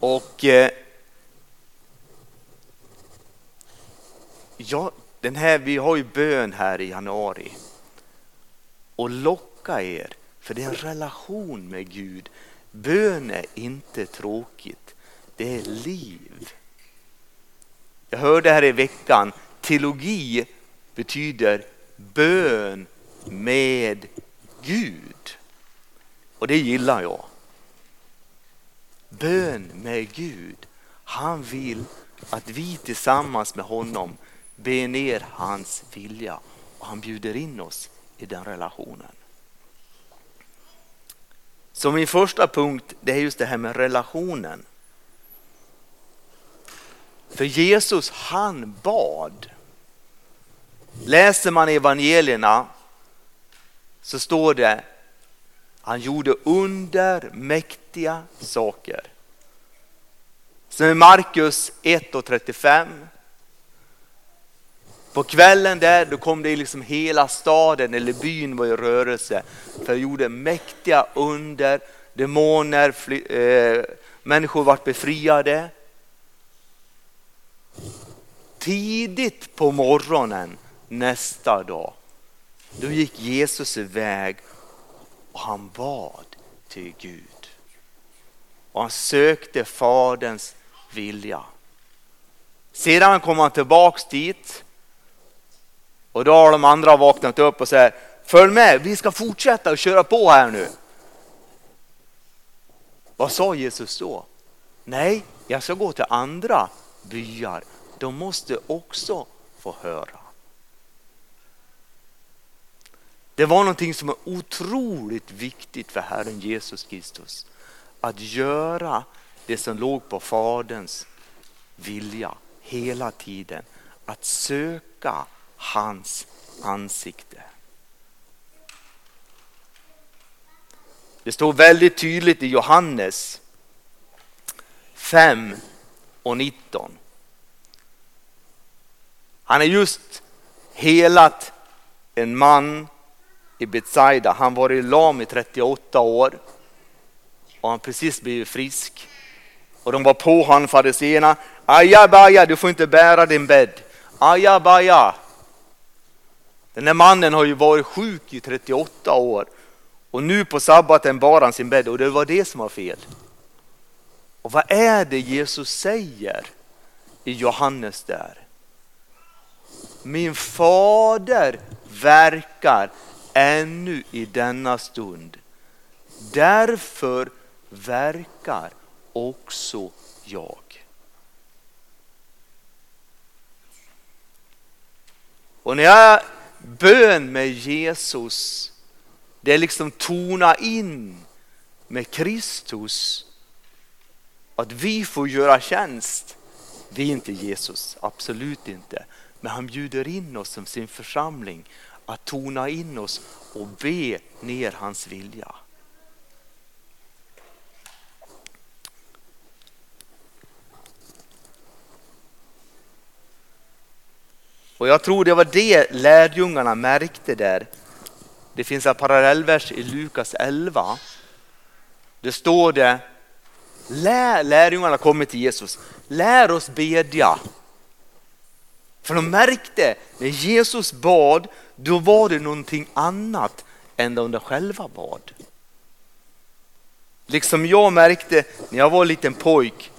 Och eh, ja, den här, vi har ju bön här i januari. Och locka er, för det är en relation med Gud. Bön är inte tråkigt, det är liv. Jag hörde här i veckan, teologi betyder bön med Gud. Och det gillar jag. Bön med Gud. Han vill att vi tillsammans med honom ber ner hans vilja och han bjuder in oss i den relationen. Så min första punkt det är just det här med relationen. För Jesus han bad. Läser man evangelierna så står det han gjorde under mäktiga saker. Sen är Markus 1 och 35. På kvällen där då kom det liksom hela staden eller byn var i rörelse. För han gjorde mäktiga under, demoner, fly, eh, människor vart befriade. Tidigt på morgonen nästa dag, då gick Jesus iväg och han bad till Gud. Och han sökte Faderns vilja. Sedan kom han tillbaks dit och då har de andra vaknat upp och säger följ med, vi ska fortsätta och köra på här nu. Vad sa Jesus då? Nej, jag ska gå till andra byar. De måste också få höra. Det var någonting som är otroligt viktigt för Herren Jesus Kristus. Att göra det som låg på Faderns vilja hela tiden. Att söka hans ansikte. Det står väldigt tydligt i Johannes 5 och 19. Han är just helat en man i Betsaida. Han var i lam i 38 år och han precis blivit frisk. Och de var på han fariséerna. Ajabaja, du får inte bära din bädd. Ajabaja. Den här mannen har ju varit sjuk i 38 år och nu på sabbaten bar han sin bädd och det var det som var fel. Och vad är det Jesus säger i Johannes där? Min fader verkar ännu i denna stund. Därför verkar också jag. Och när jag bön med Jesus, det är liksom tona in med Kristus. Att vi får göra tjänst. Vi är inte Jesus, absolut inte. Men han bjuder in oss som sin församling att tona in oss och be ner hans vilja. Och jag tror det var det lärjungarna märkte där. Det finns en parallellvers i Lukas 11. Det står det, lär, lärjungarna kommer till Jesus, lär oss bedja. För de märkte när Jesus bad, då var det någonting annat än de själva bad. Liksom jag märkte när jag var en liten pojk,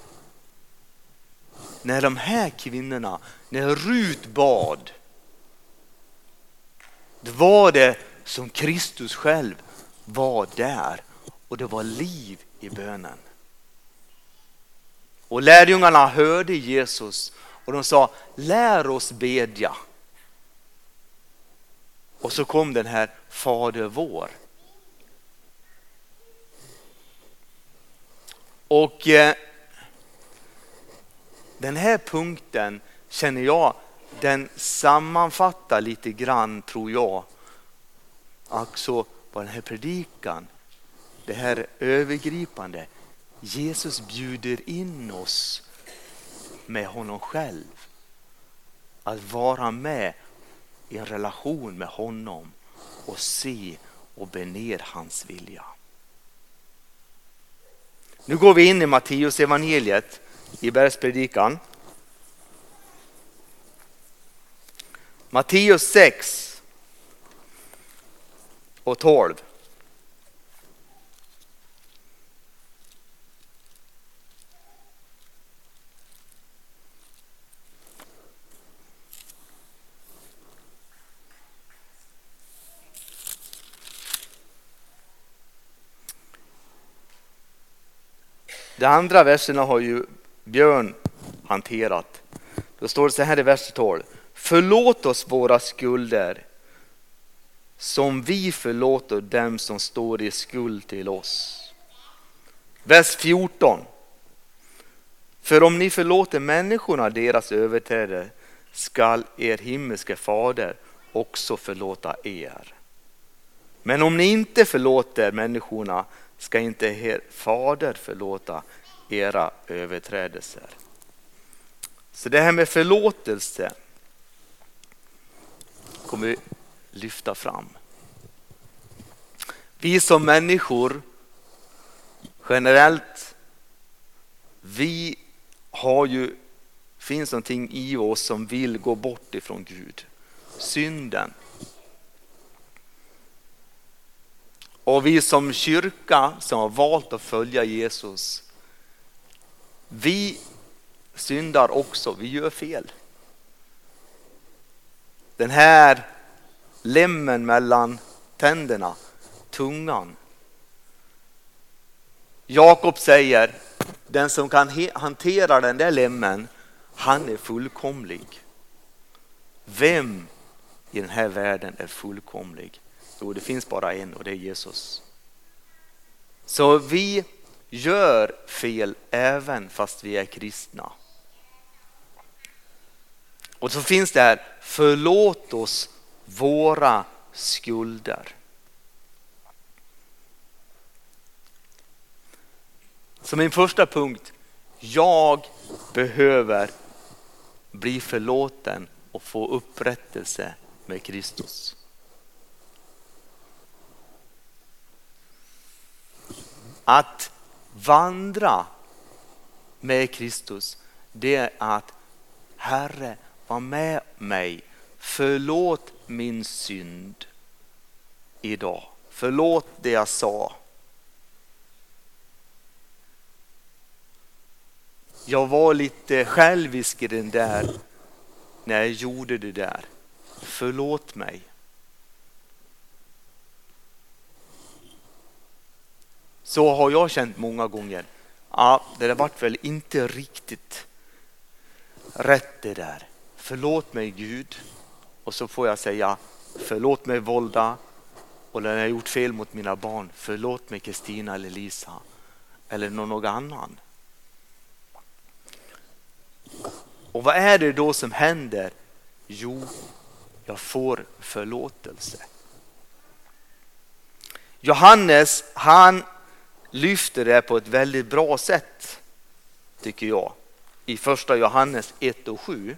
när de här kvinnorna, när Rut bad, då var det som Kristus själv var där och det var liv i bönen. Och lärjungarna hörde Jesus och de sa lär oss bedja. Och så kom den här Fader vår. Och eh, den här punkten känner jag, den sammanfattar lite grann tror jag, alltså vad den här predikan, det här övergripande, Jesus bjuder in oss med honom själv. Att vara med i en relation med honom och se och be ner hans vilja. Nu går vi in i Matteus evangeliet i bergspredikan. Matteus 6 och 12. De andra verserna har ju Björn hanterat. Då står det så här i vers 12. Förlåt oss våra skulder som vi förlåter dem som står i skuld till oss. Vers 14. För om ni förlåter människorna deras överträdelser skall er himmelske fader också förlåta er. Men om ni inte förlåter människorna ska inte er fader förlåta era överträdelser. Så det här med förlåtelse kommer vi lyfta fram. Vi som människor generellt, vi har ju, finns någonting i oss som vill gå bort ifrån Gud. Synden. Och vi som kyrka som har valt att följa Jesus, vi syndar också, vi gör fel. Den här lemmen mellan tänderna, tungan. Jakob säger, den som kan hantera den där lemmen, han är fullkomlig. Vem i den här världen är fullkomlig? Jo, det finns bara en och det är Jesus. Så vi gör fel även fast vi är kristna. Och så finns det här, förlåt oss våra skulder. Så min första punkt, jag behöver bli förlåten och få upprättelse med Kristus. Att vandra med Kristus, det är att Herre, var med mig. Förlåt min synd idag. Förlåt det jag sa. Jag var lite självisk i den där när jag gjorde det där. Förlåt mig. Så har jag känt många gånger. Ja, det där vart väl inte riktigt rätt det där. Förlåt mig Gud. Och så får jag säga förlåt mig Volda. Och när jag gjort fel mot mina barn, förlåt mig Kristina eller Lisa. Eller någon annan. Och vad är det då som händer? Jo, jag får förlåtelse. Johannes, han lyfter det på ett väldigt bra sätt, tycker jag, i första Johannes 1 och 7.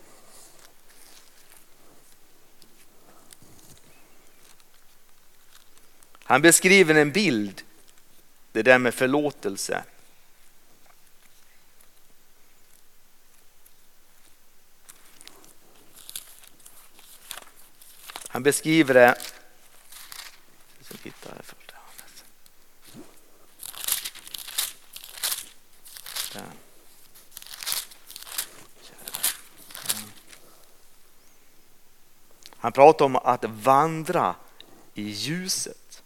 Han beskriver en bild, det där med förlåtelse. Han beskriver det Han pratar om att vandra i ljuset.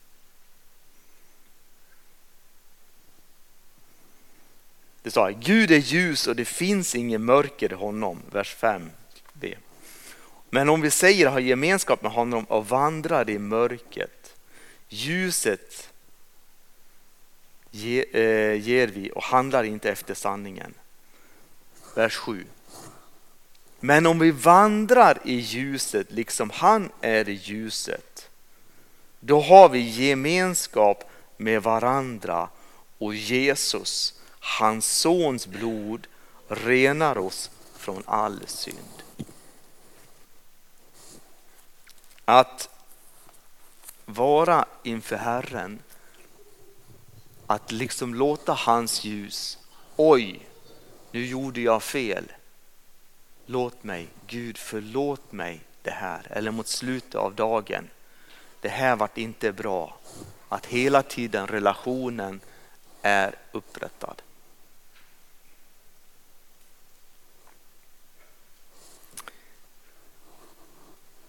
Det står Gud är ljus och det finns ingen mörker i honom, vers 5b. Men om vi säger ha gemenskap med honom och vandrar i mörkret, ljuset eh, ger vi och handlar inte efter sanningen. Vers 7. Men om vi vandrar i ljuset liksom han är i ljuset, då har vi gemenskap med varandra och Jesus, hans sons blod, renar oss från all synd. Att vara inför Herren, att liksom låta hans ljus, oj, nu gjorde jag fel. Låt mig, Gud förlåt mig det här. Eller mot slutet av dagen, det här vart inte bra. Att hela tiden relationen är upprättad.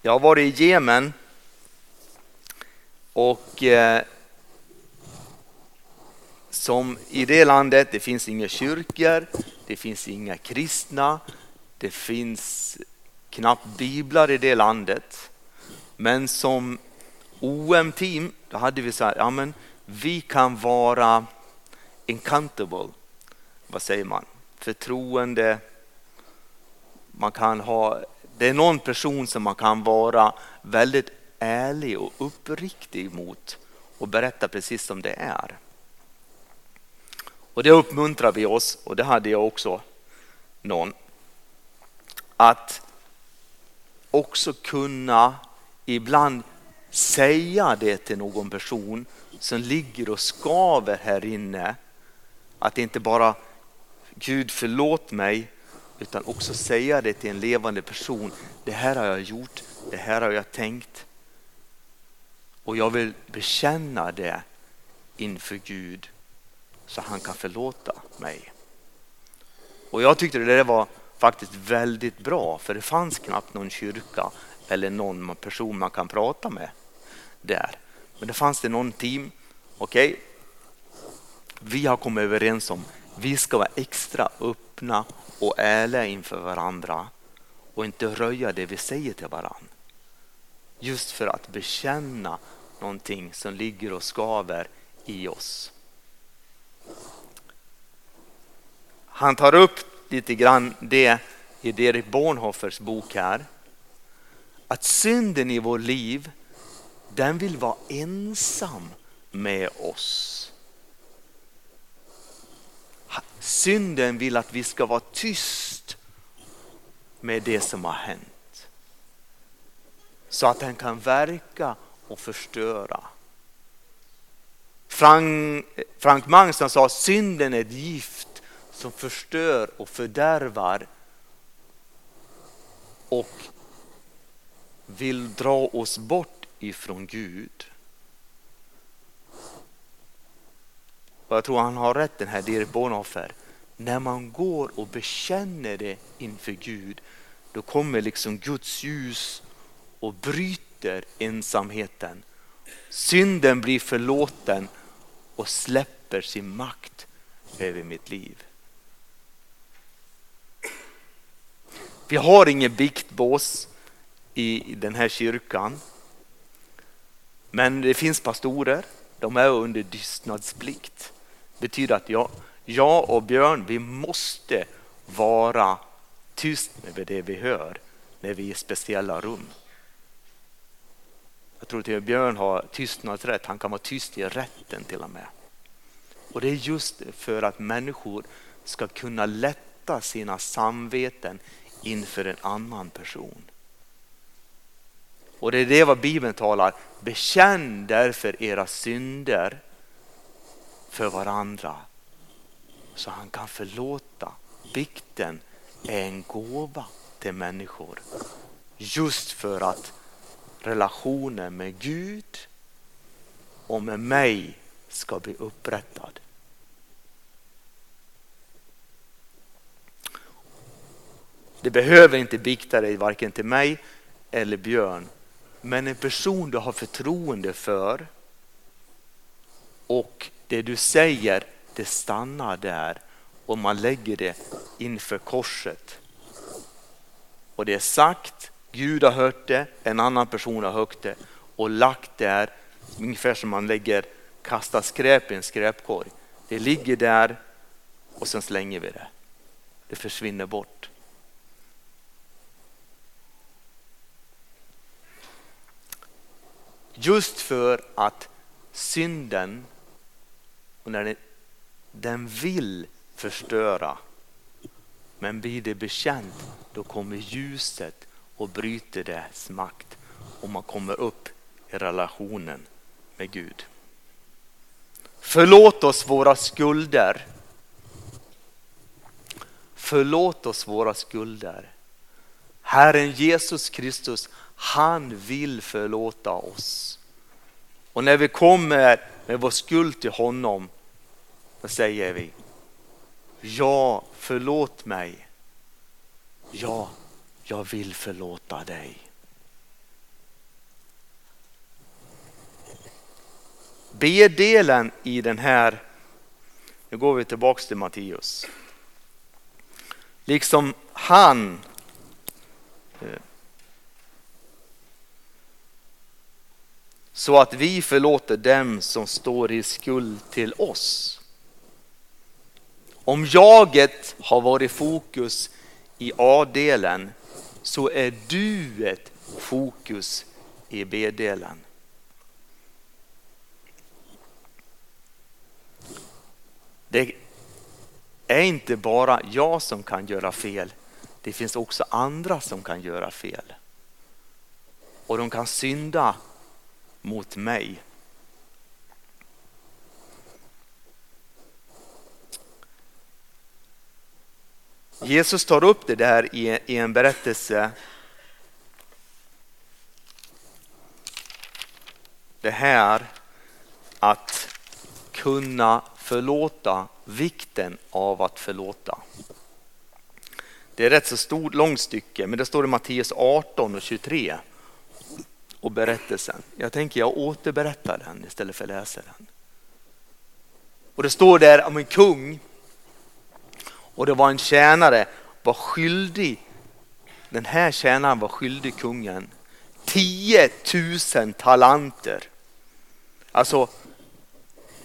Jag har varit i Jemen och eh, som i det landet, det finns inga kyrkor, det finns inga kristna, det finns knappt biblar i det landet. Men som OM-team, då hade vi så här, ja men vi kan vara incountable, vad säger man, förtroende, man kan ha, det är någon person som man kan vara väldigt ärlig och uppriktig mot och berätta precis som det är. Och det uppmuntrar vi oss, och det hade jag också någon, att också kunna ibland säga det till någon person som ligger och skaver här inne. Att inte bara Gud förlåt mig utan också säga det till en levande person. Det här har jag gjort, det här har jag tänkt. Och jag vill bekänna det inför Gud så han kan förlåta mig. Och jag tyckte det var faktiskt väldigt bra för det fanns knappt någon kyrka eller någon person man kan prata med där. Men det fanns det någon team, okej, okay. vi har kommit överens om vi ska vara extra öppna och ärliga inför varandra och inte röja det vi säger till varandra. Just för att bekänna någonting som ligger och skaver i oss. Han tar upp lite grann det i Derek Bornhoffers bok här. Att synden i vår liv, den vill vara ensam med oss. Synden vill att vi ska vara tyst med det som har hänt. Så att den kan verka och förstöra. Frank, Frank Magnusson sa synden är ett gift som förstör och fördärvar och vill dra oss bort ifrån Gud. Och jag tror han har rätt den här Derek Bonhoeffer. När man går och bekänner det inför Gud då kommer liksom Guds ljus och bryter ensamheten. Synden blir förlåten och släpper sin makt över mitt liv. Vi har ingen biktbås i den här kyrkan. Men det finns pastorer, de är under tystnadsplikt. Det betyder att jag, jag och Björn, vi måste vara tyst med det vi hör när vi är i speciella rum. Jag tror att Björn har tystnadsrätt, han kan vara tyst i rätten till och med. Och det är just för att människor ska kunna lätta sina samveten inför en annan person. Och det är det vad Bibeln talar. Bekänn därför era synder för varandra så han kan förlåta. Bikten är en gåva till människor just för att relationen med Gud och med mig ska bli upprättad. Det behöver inte bikta dig varken till mig eller Björn. Men en person du har förtroende för och det du säger det stannar där och man lägger det inför korset. Och det är sagt, Gud har hört det, en annan person har hört det och lagt där ungefär som man lägger, kastar skräp i en skräpkorg. Det ligger där och sen slänger vi det. Det försvinner bort. Just för att synden, när den, den vill förstöra, men blir det bekänt, då kommer ljuset och bryter dess makt och man kommer upp i relationen med Gud. Förlåt oss våra skulder. Förlåt oss våra skulder. Herren Jesus Kristus, han vill förlåta oss. Och när vi kommer med vår skuld till honom, då säger vi Ja, förlåt mig. Ja, jag vill förlåta dig. B-delen i den här, nu går vi tillbaks till Matteus. Liksom han så att vi förlåter dem som står i skuld till oss. Om jaget har varit fokus i A-delen så är du ett fokus i B-delen. Det är inte bara jag som kan göra fel. Det finns också andra som kan göra fel. Och de kan synda mot mig. Jesus tar upp det där i en berättelse. Det här att kunna förlåta, vikten av att förlåta. Det är rätt så stort, långt stycke, men det står i Matteus 18 och 23 och berättelsen. Jag tänker jag återberättar den istället för att läsa den. Och det står där om en kung och det var en tjänare var skyldig, den här tjänaren var skyldig kungen 10 000 talanter. Alltså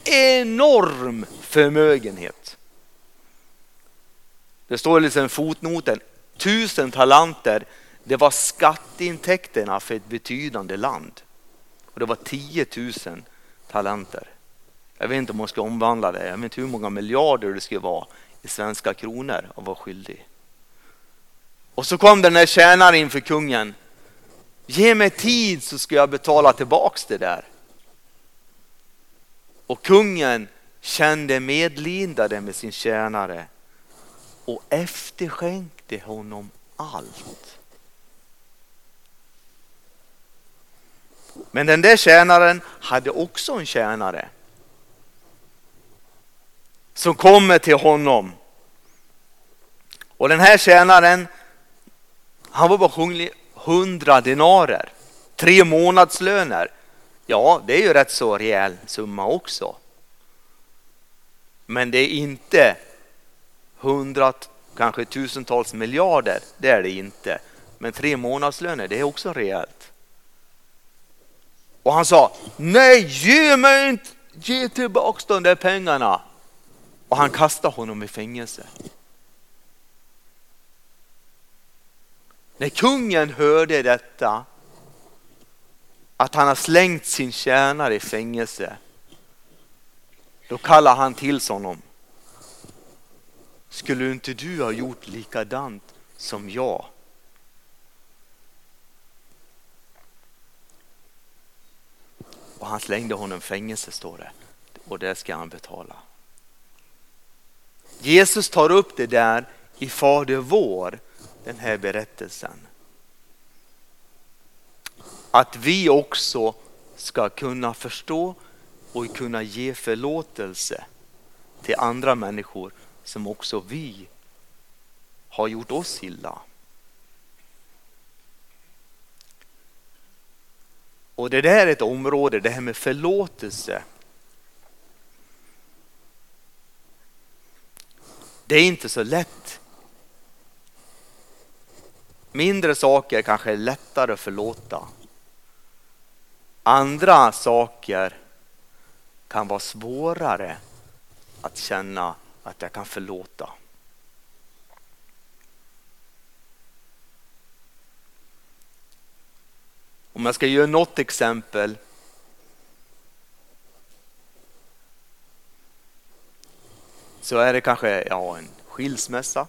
enorm förmögenhet. Det står liksom fotnoten, tusen talanter, det var skatteintäkterna för ett betydande land. Och det var 10 000 talenter. Jag vet inte om man ska omvandla det, jag vet inte hur många miljarder det skulle vara i svenska kronor att vara skyldig. Och så kom den här tjänaren inför kungen. Ge mig tid så ska jag betala tillbaks det där. Och kungen kände medlidande med sin tjänare och efterskänkte honom allt. Men den där tjänaren hade också en tjänare som kommer till honom. Och den här tjänaren, han var bara hungrig hundra denarer, tre månadslöner. Ja, det är ju rätt så rejäl summa också. Men det är inte hundrat, kanske tusentals miljarder. Det är det inte. Men tre månadslöner, det är också rejält. Och han sa, nej ge mig inte, ge tillbaks de där pengarna. Och han kastade honom i fängelse. När kungen hörde detta att han har slängt sin tjänare i fängelse. Då kallar han till honom. Skulle inte du ha gjort likadant som jag? Och han slängde honom i fängelse står det. Och det ska han betala. Jesus tar upp det där i Fader vår, den här berättelsen att vi också ska kunna förstå och kunna ge förlåtelse till andra människor som också vi har gjort oss illa. Och det där är ett område, det här med förlåtelse. Det är inte så lätt. Mindre saker kanske är lättare att förlåta. Andra saker kan vara svårare att känna att jag kan förlåta. Om jag ska göra något exempel så är det kanske ja, en skilsmässa.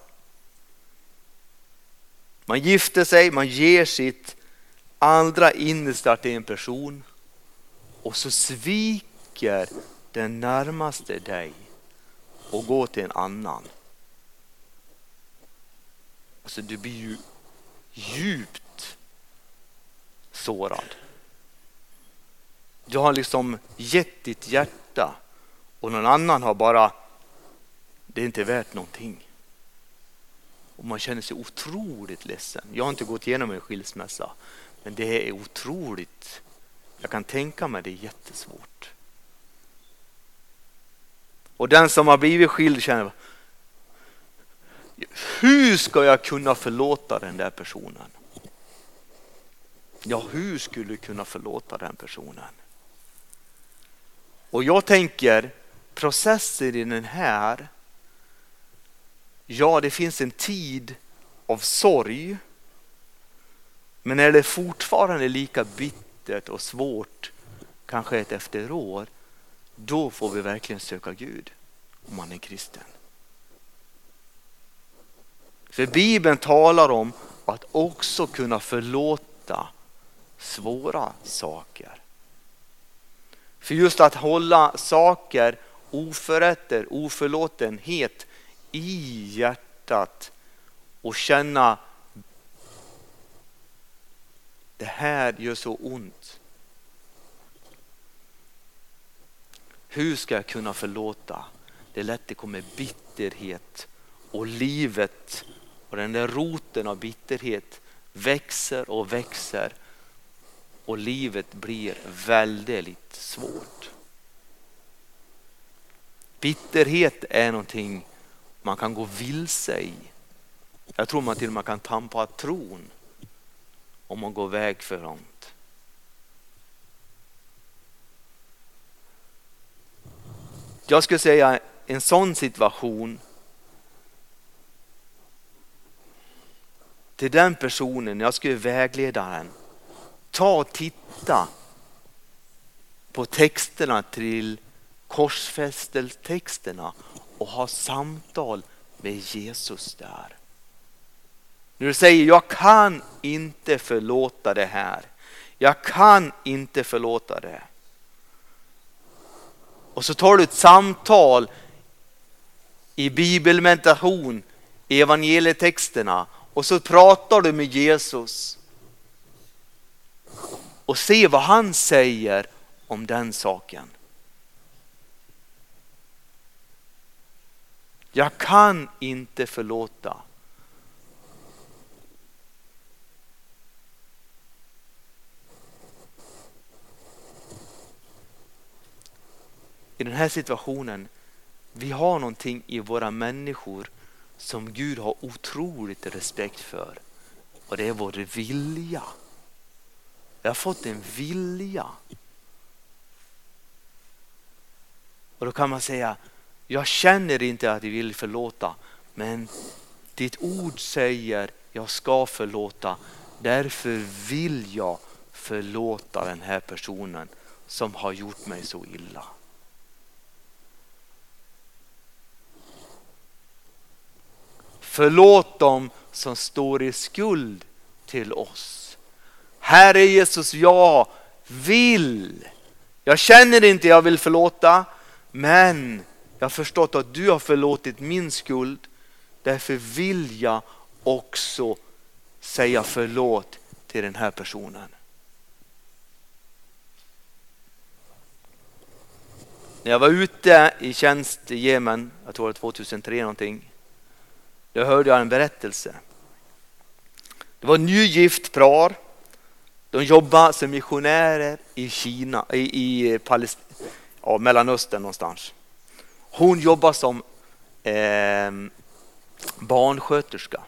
Man gifter sig, man ger sitt allra innersta till en person och så sviker den närmaste dig och går till en annan. Alltså du blir ju djupt sårad. Du har liksom gett ditt hjärta och någon annan har bara, det är inte värt någonting. Och man känner sig otroligt ledsen. Jag har inte gått igenom en skilsmässa, men det är otroligt. Jag kan tänka mig det är jättesvårt. Och den som har blivit skild känner, hur ska jag kunna förlåta den där personen? Ja, hur skulle du kunna förlåta den personen? Och jag tänker processer i den här. Ja, det finns en tid av sorg. Men är det fortfarande lika bittert och svårt, kanske ett efterår, då får vi verkligen söka Gud om man är kristen. För Bibeln talar om att också kunna förlåta svåra saker. För just att hålla saker, oförrätter, oförlåtenhet i hjärtat och känna det här gör så ont. Hur ska jag kunna förlåta? Det är lätt det kommer bitterhet och livet och den där roten av bitterhet växer och växer och livet blir väldigt svårt. Bitterhet är någonting man kan gå vilse i. Jag tror man till och med kan tampa tron om man går väg för långt. Jag skulle säga en sån situation till den personen, jag skulle vägleda den. Ta och titta på texterna till korsfästeltexterna och ha samtal med Jesus där. När du säger jag kan inte förlåta det här. Jag kan inte förlåta det. Och så tar du ett samtal i bibelmeditation, i evangelietexterna och så pratar du med Jesus. Och se vad han säger om den saken. Jag kan inte förlåta. I den här situationen, vi har någonting i våra människor som Gud har otroligt respekt för. Och det är vår vilja. Jag har fått en vilja. Och då kan man säga, jag känner inte att jag vill förlåta, men ditt ord säger jag ska förlåta. Därför vill jag förlåta den här personen som har gjort mig så illa. Förlåt dem som står i skuld till oss. Herre Jesus, jag vill. Jag känner inte jag vill förlåta, men jag har förstått att du har förlåtit min skuld. Därför vill jag också säga förlåt till den här personen. När jag var ute i tjänst i Jemen, jag tror det var 2003 någonting, då hörde jag en berättelse. Det var nygift par. De jobbade som missionärer i Kina, i, i Palest ja, Mellanöstern någonstans. Hon jobbar som eh, barnsköterska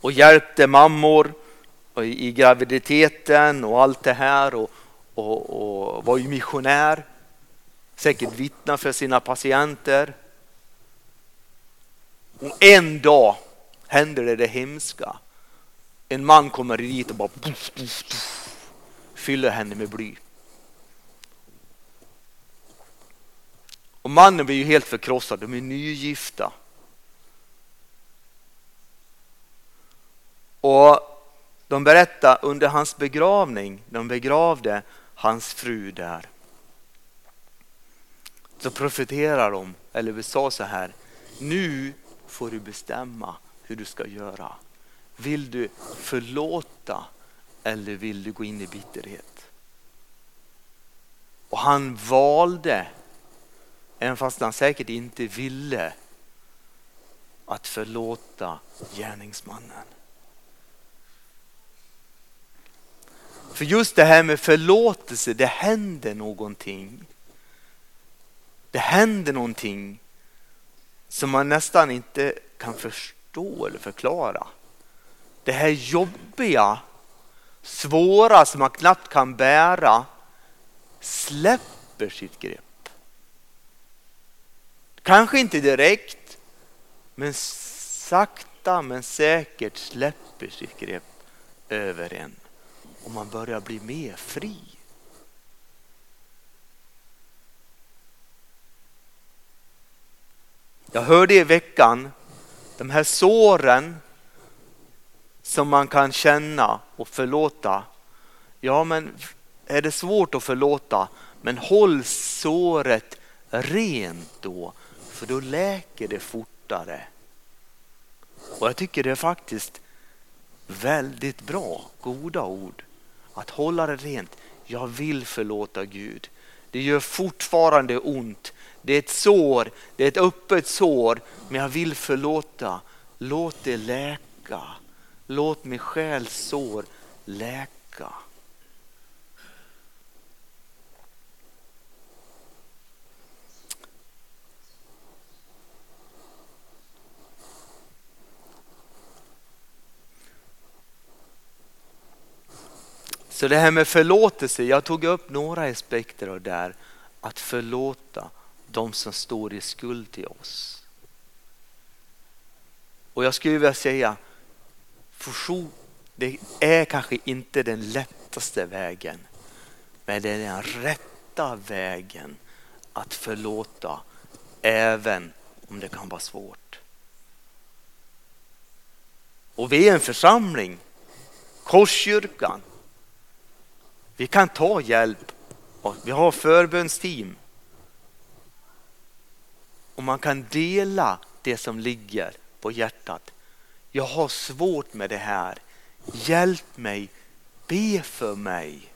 och hjälpte mammor i, i graviditeten och allt det här och, och, och var ju missionär. Säkert vittna för sina patienter. Och en dag händer det det hemska. En man kommer dit och bara puff, puff, puff, fyller henne med bly. Och mannen blir ju helt förkrossad, de är nygifta. Och de berättar under hans begravning, de begravde hans fru där. så profeterar de, eller vi sa så här, nu får du bestämma hur du ska göra. Vill du förlåta eller vill du gå in i bitterhet? Och han valde, även fast han säkert inte ville, att förlåta gärningsmannen. För just det här med förlåtelse, det händer någonting. Det händer någonting som man nästan inte kan förstå eller förklara. Det här jobbiga, svåra som man knappt kan bära släpper sitt grepp. Kanske inte direkt, men sakta men säkert släpper sitt grepp över en och man börjar bli mer fri. Jag hörde i veckan de här såren som man kan känna och förlåta. Ja, men är det svårt att förlåta, men håll såret rent då, för då läker det fortare. Och jag tycker det är faktiskt väldigt bra, goda ord. Att hålla det rent. Jag vill förlåta Gud. Det gör fortfarande ont. Det är ett sår, det är ett öppet sår, men jag vill förlåta. Låt det läka. Låt min själs sår läka. Så det här med förlåtelse, jag tog upp några aspekter av det där. Att förlåta de som står i skuld till oss. Och jag skulle vilja säga, fusion, det är kanske inte den lättaste vägen. Men det är den rätta vägen att förlåta även om det kan vara svårt. Och vi är en församling, Korskyrkan, vi kan ta hjälp. Vi har förbönsteam. Och man kan dela det som ligger på hjärtat. Jag har svårt med det här. Hjälp mig, be för mig.